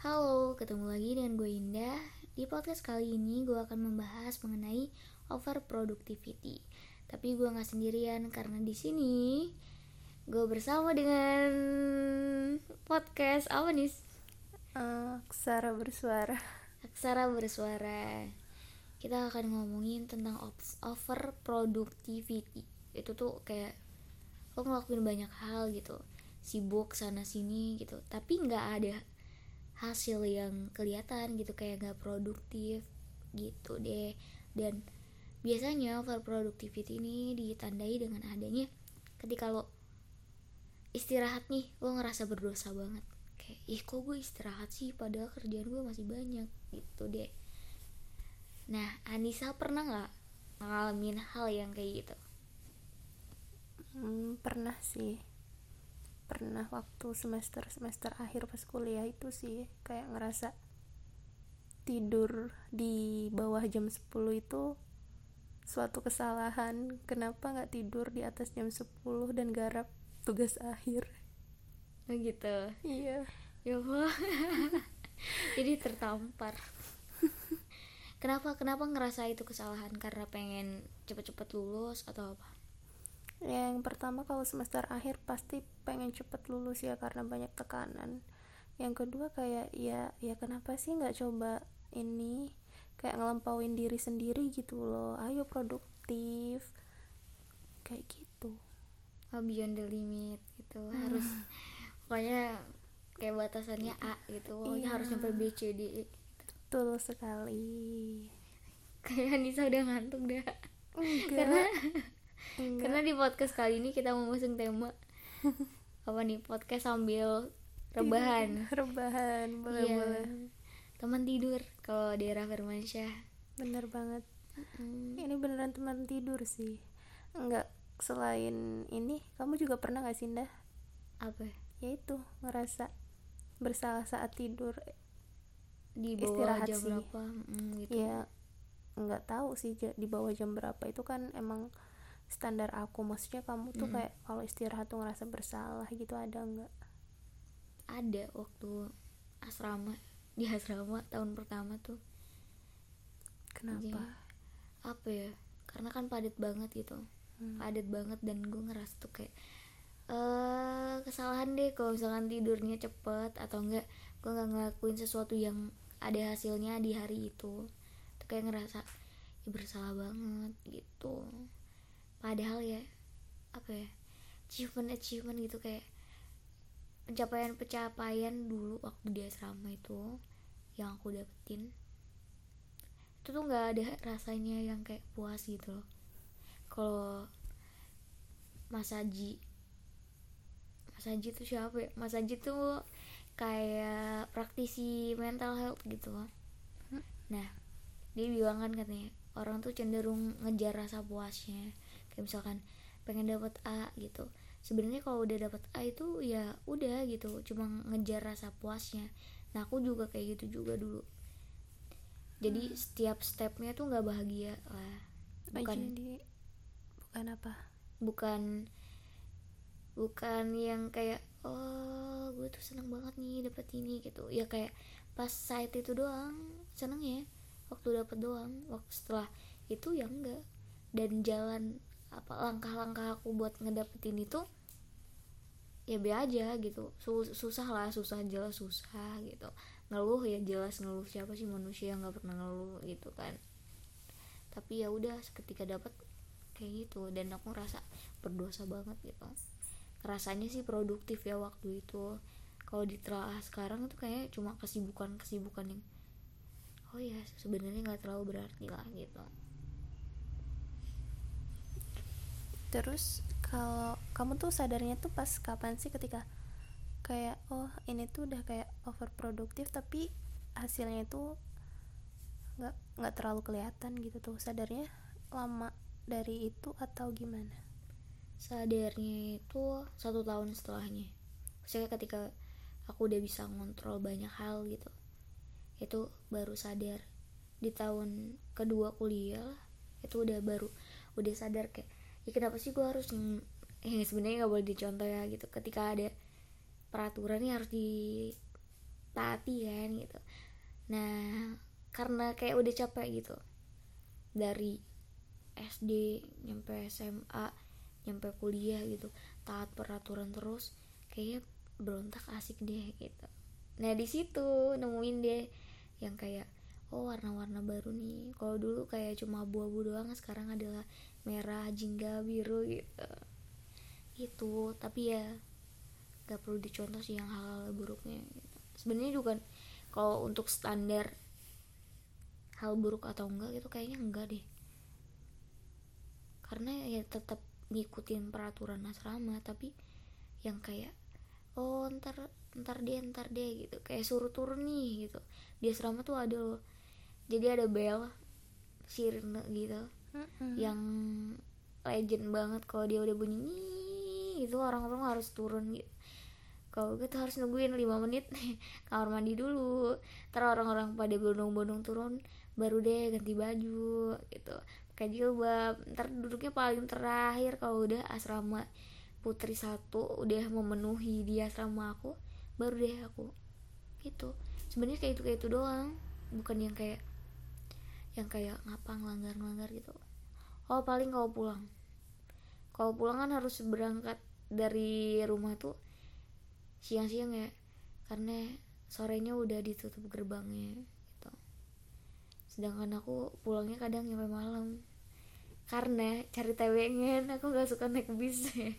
Halo, ketemu lagi dengan gue Indah. Di podcast kali ini gue akan membahas mengenai over productivity. Tapi gue nggak sendirian karena di sini gue bersama dengan podcast apa nih? Uh, Aksara bersuara. Aksara bersuara. Kita akan ngomongin tentang over productivity. Itu tuh kayak lo ngelakuin banyak hal gitu, sibuk sana sini gitu, tapi nggak ada hasil yang kelihatan gitu kayak gak produktif gitu deh. Dan biasanya over productivity ini ditandai dengan adanya ketika lo istirahat nih lo ngerasa berdosa banget. Kayak ih kok gue istirahat sih? Padahal kerjaan gue masih banyak gitu deh. Nah Anissa pernah nggak ngalamin hal yang kayak gitu? Hmm, pernah sih pernah waktu semester semester akhir pas kuliah itu sih kayak ngerasa tidur di bawah jam 10 itu suatu kesalahan. Kenapa nggak tidur di atas jam 10 dan garap tugas akhir? Oh gitu. Iya. Ya Allah. Jadi tertampar. Kenapa kenapa ngerasa itu kesalahan? Karena pengen cepet-cepet lulus atau apa yang pertama kalau semester akhir pasti pengen cepet lulus ya karena banyak tekanan. Yang kedua kayak ya ya kenapa sih nggak coba ini kayak ngelampauin diri sendiri gitu loh. Ayo produktif. Kayak gitu. Oh, beyond the limit gitu. Hmm. harus pokoknya kayak batasannya A gitu. Pokoknya iya. harus sampai B C D E betul sekali. Kayak Nisa udah ngantuk dah. Enggak. karena Enggak. Karena di podcast kali ini kita mau mengusung tema apa nih podcast sambil rebahan. rebahan boleh iya. boleh. Teman tidur kalau daerah Firmansyah. Bener banget. Mm. Ini beneran teman tidur sih. Enggak selain ini kamu juga pernah gak sih Indah? Apa? Ya itu ngerasa bersalah saat tidur di bawah istirahat jam sih. berapa mm, gitu. Ya nggak tahu sih di bawah jam berapa itu kan emang standar aku. Maksudnya kamu tuh hmm. kayak kalau istirahat tuh ngerasa bersalah gitu ada nggak? Ada waktu asrama di asrama tahun pertama tuh. Kenapa? Jadi, apa ya karena kan padat banget gitu. Hmm. padat banget dan gue ngerasa tuh kayak uh, kesalahan deh kalau misalkan tidurnya cepet atau enggak. Gue nggak ngelakuin sesuatu yang ada hasilnya di hari itu. Tuh kayak ngerasa ya bersalah banget gitu padahal ya apa ya achievement achievement gitu kayak pencapaian pencapaian dulu waktu di asrama itu yang aku dapetin itu tuh nggak ada rasanya yang kayak puas gitu loh. Kalau Mas Haji Mas Haji tuh siapa ya? Mas Haji tuh kayak praktisi mental health gitu loh. Nah dia bilang kan katanya orang tuh cenderung ngejar rasa puasnya kayak misalkan pengen dapat A gitu. Sebenarnya kalau udah dapat A itu ya udah gitu cuma ngejar rasa puasnya. Nah aku juga kayak gitu juga dulu. Jadi hmm. setiap stepnya tuh nggak bahagia lah. Bukan jadi, bukan apa? Bukan bukan yang kayak oh gue tuh seneng banget nih dapet ini gitu. Ya kayak pas saat itu doang seneng ya. Waktu dapet doang waktu setelah itu ya enggak. Dan jalan apa langkah-langkah aku buat ngedapetin itu ya be aja gitu. Susah lah susah jelas susah gitu. Ngeluh ya jelas ngeluh siapa sih manusia yang nggak pernah ngeluh gitu kan. Tapi ya udah seketika dapet kayak gitu. Dan aku ngerasa berdosa banget gitu. Rasanya sih produktif ya waktu itu. Kalau ditelaah sekarang tuh kayak cuma kesibukan kesibukan yang oh ya sebenarnya nggak terlalu berarti lah gitu terus kalau kamu tuh sadarnya tuh pas kapan sih ketika kayak oh ini tuh udah kayak overproduktif tapi hasilnya itu nggak nggak terlalu kelihatan gitu tuh? Sadarnya lama dari itu atau gimana? Sadarnya itu satu tahun setelahnya. Saya ketika aku udah bisa ngontrol banyak hal gitu itu baru sadar. Di tahun kedua kuliah itu udah baru udah sadar kayak ya kenapa sih gue harus yang sebenarnya nggak boleh dicontoh ya gitu. Ketika ada peraturan ini harus di taati kan gitu. Nah karena kayak udah capek gitu. Dari SD nyampe SMA nyampe kuliah gitu. Taat peraturan terus kayaknya berontak asik deh gitu. Nah di situ nemuin deh yang kayak oh warna-warna baru nih. Kalau dulu kayak cuma abu-abu doang sekarang adalah merah jingga biru gitu. Gitu. Tapi ya gak perlu dicontoh sih yang hal-hal buruknya gitu. sebenarnya juga kalau untuk standar hal buruk atau enggak gitu kayaknya enggak deh. Karena ya tetap ngikutin peraturan asrama tapi yang kayak oh ntar ntar deh ntar deh gitu. Kayak suruh turun nih gitu. Di asrama tuh ada loh jadi ada bel sirine gitu. Mm-mm. yang legend banget kalau dia udah bunyi itu orang-orang harus turun gitu. Kalau gue tuh harus nungguin 5 menit kamar mandi dulu. Ntar orang-orang pada bondong-bondong turun baru deh ganti baju gitu. Pakai jilbab. Ntar duduknya paling terakhir kalau udah asrama putri satu udah memenuhi di asrama aku baru deh aku. Gitu. Sebenarnya kayak itu kayak itu doang. Bukan yang kayak yang kayak ngapa ngelanggar ngelanggar gitu. Oh paling kalau pulang. Kalau pulang kan harus berangkat dari rumah tuh siang-siang ya karena sorenya udah ditutup gerbangnya gitu. Sedangkan aku pulangnya kadang nyampe malam karena cari tewengen aku nggak suka naik bis.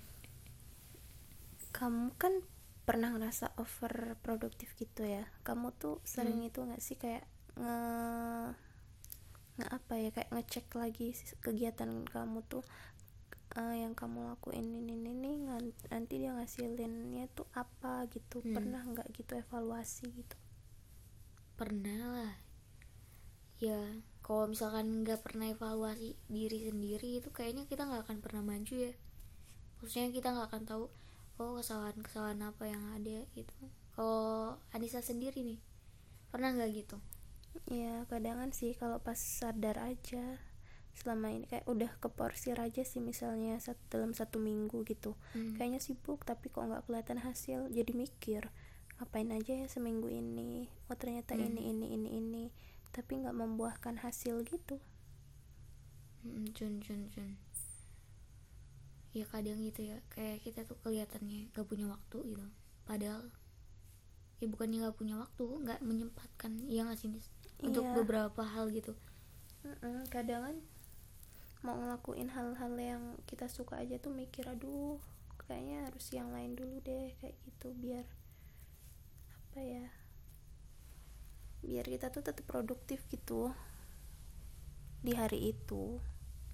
Kamu kan pernah ngerasa over produktif gitu ya? Kamu tuh sering Hmm. itu nggak sih kayak nge nge apa ya kayak ngecek lagi kegiatan kamu tuh eh, yang kamu lakuin ini ini ini nanti dia ngasilinnya tuh apa gitu. Hmm. pernah nggak gitu evaluasi gitu? Pernah lah. Ya kalau misalkan nggak pernah evaluasi diri sendiri itu kayaknya kita nggak akan pernah maju ya. Maksudnya kita nggak akan tahu oh kesalahan-kesalahan apa yang ada gitu. Kalau Anissa sendiri nih pernah nggak gitu ya kadangan sih kalau pas sadar aja selama ini kayak udah keporsir aja sih misalnya sat- dalam satu minggu gitu. Hmm. kayaknya sibuk tapi kok nggak kelihatan hasil. Jadi mikir ngapain aja ya seminggu ini? Oh ternyata Hmm. ini ini ini ini. Tapi nggak membuahkan hasil gitu. Mm, cun cun cun ya kadang gitu ya. Kayak kita tuh kelihatannya gak punya waktu gitu. Padahal ya bukannya gak punya waktu nggak menyempatkan. Ya nggak sih Nis? untuk Iya. beberapa hal gitu Mm-mm, kadang kan mau ngelakuin hal-hal yang kita suka aja tuh mikir aduh kayaknya harus yang lain dulu deh kayak gitu biar apa ya biar kita tuh tetap produktif gitu di hari itu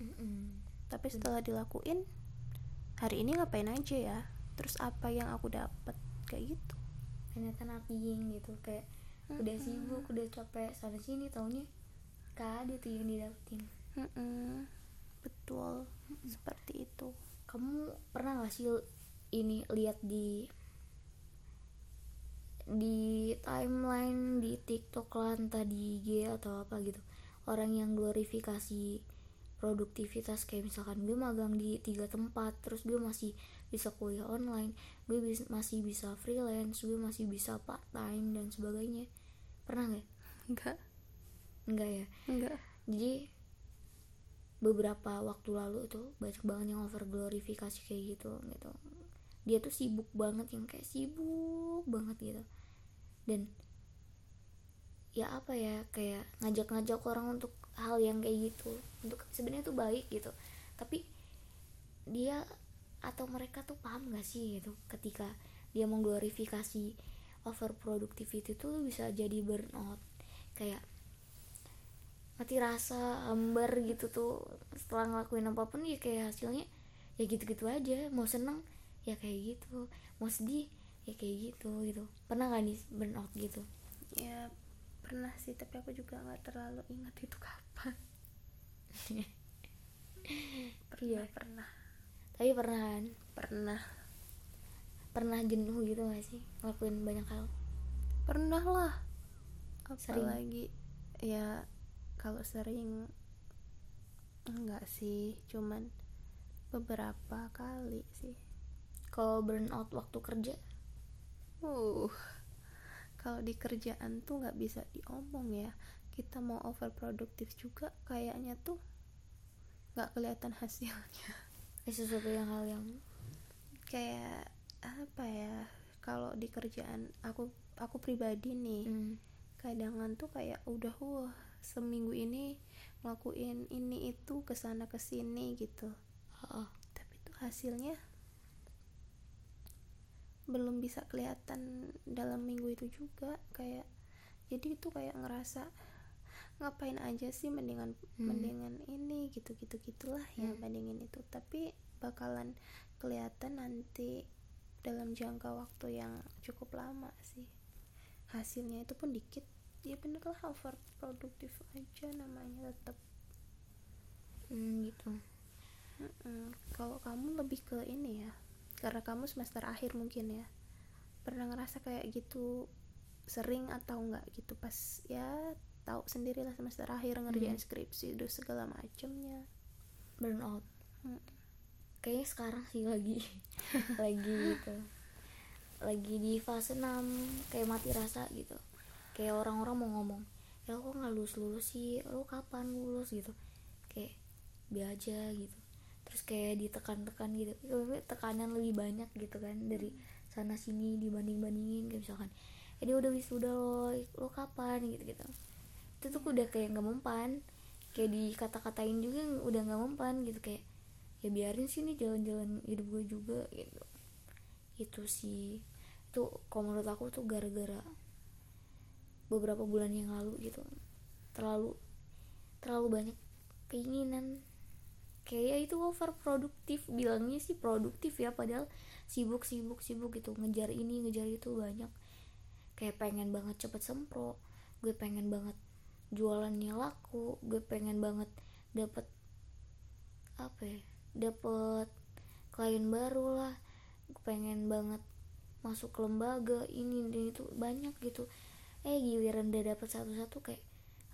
Mm-mm. tapi setelah dilakuin hari ini ngapain aja ya terus apa yang aku dapat kayak gitu ternyata nothing gitu kayak udah sibuk udah capek sana sini taunya gak ada tuh yang didapetin. Mm-mm, betul seperti itu. Kamu pernah gak sih ini lihat di di timeline di TikTok lah entah di IG atau apa gitu? Orang yang glorifikasi produktivitas kayak misalkan gue magang di tiga tempat terus gue masih bisa kuliah online. Gue bis- masih bisa freelance gue masih bisa part time dan sebagainya. Pernah nggak? Enggak enggak ya? Enggak jadi beberapa waktu lalu tuh banyak banget yang over glorifikasi kayak gitu gitu. Dia tuh sibuk banget yang kayak sibuk banget gitu. Dan ya apa ya kayak ngajak-ngajak orang untuk hal yang kayak gitu. Untuk sebenarnya tuh baik gitu. Tapi dia atau mereka tuh paham gak sih gitu? Ketika dia mengglorifikasi over productivity tuh bisa jadi burnout. Kayak mati rasa hambar gitu tuh. Setelah ngelakuin apa pun ya kayak hasilnya ya gitu-gitu aja. Mau seneng ya kayak gitu. Mau sedih ya kayak gitu gitu. Pernah gak nih burnout gitu? Ya pernah sih tapi aku juga nggak terlalu ingat itu kapan. Pernah Iya. pernah tapi pernah kan? Pernah. Pernah jenuh gitu gak sih? Ngelakuin banyak hal? Pernah lah. Sering? apalagi ya kalau sering enggak sih. Cuman beberapa kali sih. Kalau burnout waktu kerja? Uh kalau di kerjaan tuh nggak bisa diomong ya. Kita mau overproduktif juga kayaknya tuh nggak kelihatan hasilnya sesuatu yang hal yang kayak apa ya kalau di kerjaan aku aku pribadi nih hmm. kadangan tuh kayak udah wah seminggu ini ngelakuin ini itu ke sana ke sini gitu oh, tapi tuh hasilnya belum bisa kelihatan dalam minggu itu juga kayak jadi itu kayak ngerasa ngapain aja sih mendingan Hmm. mendingan ini gitu gitu gitulah ya Hmm. bandingin itu tapi bakalan kelihatan nanti dalam jangka waktu yang cukup lama sih hasilnya itu pun dikit ya bener lah overproduktif aja namanya tetap hmm, gitu Mm-mm. kalau kamu lebih ke ini ya karena kamu semester akhir mungkin ya pernah ngerasa kayak gitu sering atau enggak gitu pas ya tahu sendirilah semester akhir ngerjain Hmm. skripsi udah segala macemnya. Burn out Mm. kayaknya sekarang sih lagi lagi gitu. Lagi di fase 6 kayak mati rasa gitu. Kayak orang-orang mau ngomong ya kok nggak lulus lulus sih? Lo kapan lulus? gitu. Kayak be aja gitu. Terus kayak ditekan-tekan gitu. Tekanan lebih banyak gitu kan dari sana sini dibanding bandingin kayak misalkan ini udah wisuda lo lo kapan? gitu gitu itu tuh udah kayak nggak mempan. Kayak dikata-katain juga udah nggak mempan gitu kayak ya biarin sih nih jalan-jalan hidup gue juga gitu. Itu sih. Itu kalau menurut aku tuh gara-gara beberapa bulan yang lalu gitu. Terlalu terlalu banyak keinginan. Kayak ya itu overproduktif bilangnya sih produktif ya padahal sibuk sibuk sibuk gitu. Ngejar ini ngejar itu banyak. Kayak pengen banget cepet sempro gue pengen banget jualannya laku gue pengen banget dapet apa ya dapet klien baru lah. Gue pengen banget masuk ke lembaga ini dan itu banyak gitu. Eh giliran udah dapet satu-satu kayak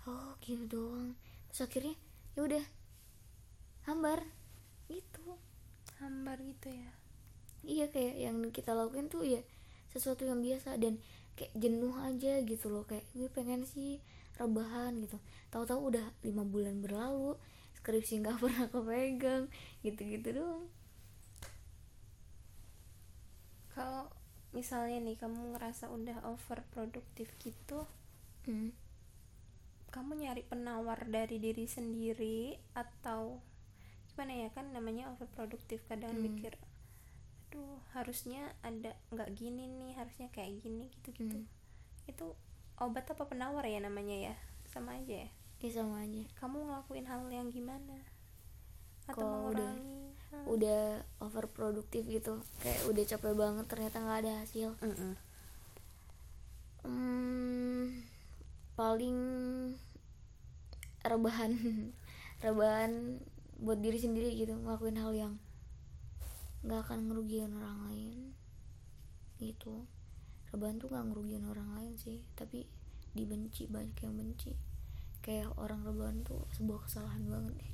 oh gini doang. Terus akhirnya ya udah hambar. Gitu. Hambar gitu ya? Iya kayak yang kita lakuin tuh ya sesuatu yang biasa dan kayak jenuh aja gitu loh. Kayak gue pengen sih rebahan gitu tahu-tahu udah lima bulan berlalu skripsi nggak pernah kepegang gitu-gitu doang kalau misalnya nih kamu ngerasa udah overproduktif gitu hmm. kamu nyari penawar dari diri sendiri atau gimana ya kan namanya overproduktif kadang Hmm. mikir aduh harusnya ada nggak gini nih harusnya kayak gini gitu gitu Hmm. itu obat apa penawar ya namanya ya? Sama aja ya? Ya sama aja. Kamu ngelakuin hal yang gimana? Atau udah- mengurangi? Hal? udah overproduktif gitu kayak udah capek banget ternyata nggak ada hasil. Mm-mm. hmm, paling rebahan rebahan buat diri sendiri gitu ngelakuin hal yang nggak akan ngerugiin orang lain gitu rebahan tuh nggak ngerugiin orang lain sih tapi dibenci banyak yang benci. Kayak orang rebahan tuh sebuah kesalahan banget deh.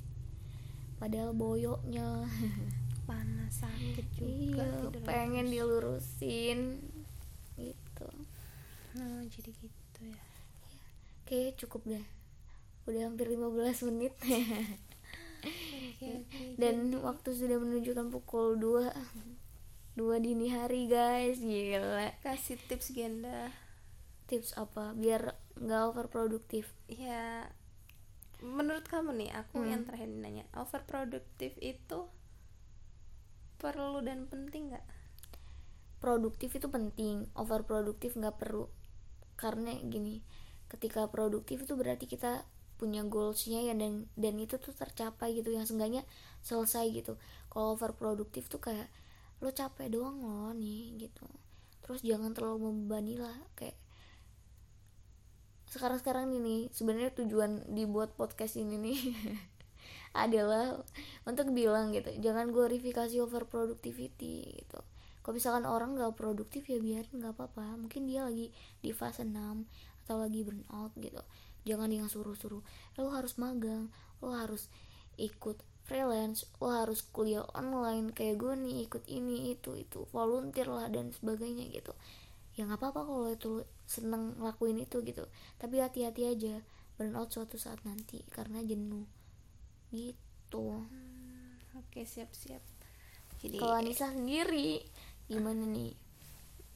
Padahal boyoknya. Panas sakit juga iya pengen terus. dilurusin. Gitu. Oh, jadi gitu ya. Kayaknya cukup deh. Udah hampir 15 menit. Oke, oke. Dan waktu sudah menunjukkan pukul 2 2 dini hari guys. Gila. Kasih tips Genda. Tips apa? Biar nggak overproduktif. Ya menurut kamu nih aku Hmm. yang terakhir nanya overproduktif itu perlu dan penting nggak? Produktif itu penting Overproduktif nggak perlu. Karena gini Ketika produktif itu berarti kita punya goalsnya ya dan dan itu tuh tercapai gitu yang seenggaknya selesai gitu. Kalau overproduktif tuh kayak lo capek doang loh nih gitu. Terus jangan terlalu membebani lah kayak sekarang sekarang ini sebenarnya tujuan dibuat podcast ini nih adalah untuk bilang gitu jangan glorifikasi overproductivity gitu. Kalau misalkan orang nggak produktif ya biarin nggak apa-apa. Mungkin dia lagi di fase 6 atau lagi burnout gitu. Jangan yang suruh-suruh. Lo harus magang lo harus ikut freelance lo harus kuliah online kayak gue nih ikut ini itu itu volunteer lah dan sebagainya gitu. Ya nggak apa-apa kalau itu seneng ngelakuin itu gitu. Tapi hati-hati aja burnout suatu saat nanti karena jenuh. Gitu. Hmm, oke siap-siap. Jadi kalau Anissa sendiri gimana nih?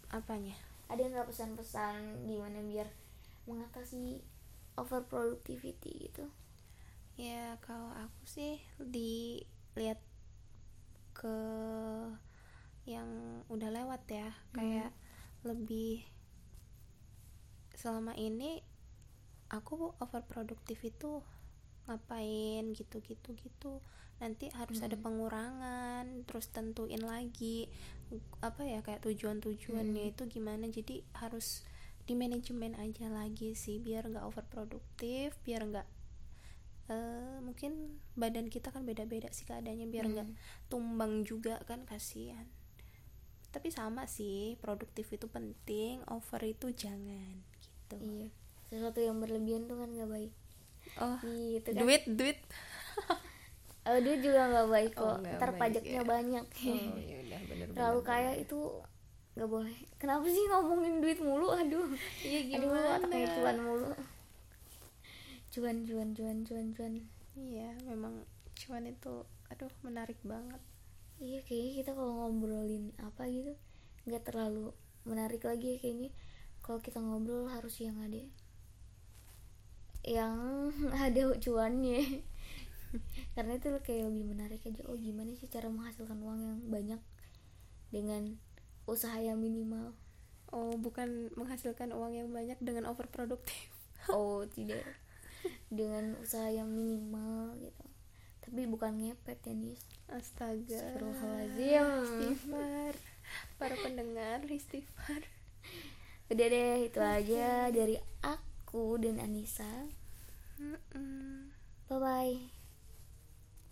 Apanya? Ada nggak pesan-pesan gimana biar mengatasi over productivity gitu ya kalau aku sih dilihat ke yang udah lewat ya kayak lebih selama ini aku overproduktif itu ngapain gitu gitu. Gitu nanti harus ada pengurangan terus tentuin lagi apa ya kayak tujuan-tujuannya itu gimana. Jadi harus di manajemen aja lagi sih biar nggak overproduktif biar nggak eh, mungkin badan kita kan beda-beda sih keadaannya biar nggak tumbang juga kan kasihan. Tapi sama sih produktif itu penting over itu jangan gitu. Iya sesuatu yang berlebihan tuh kan nggak baik. Oh gitu kan. duit duit. Eh, duit juga nggak baik Oh, kok. nggak ntar baik, pajaknya ya. banyak. Oh ya udah bener terlalu kaya itu nggak boleh. Kenapa sih ngomongin duit mulu? Aduh. Iya, aduh gimana? otaknya cuan mulu cuan cuan cuan cuan cuan. Iya memang cuan itu aduh menarik banget. Iya kayaknya kita kalau ngobrolin apa gitu nggak terlalu menarik lagi ya kayaknya. Kalau kita ngobrol harus yang ada yang ada cuannya. Karena itu kayak lebih menarik aja. Oh gimana sih cara menghasilkan uang yang banyak dengan usaha yang minimal? Oh bukan menghasilkan uang yang banyak dengan overproduktif oh tidak dengan usaha yang minimal gitu. Tapi bukan ngepet ya nis. Astaga. Astagfirullahaladzim. istighfar. Para pendengar istighfar. Udah deh itu aja dari aku dan Anissa. Mm-mm.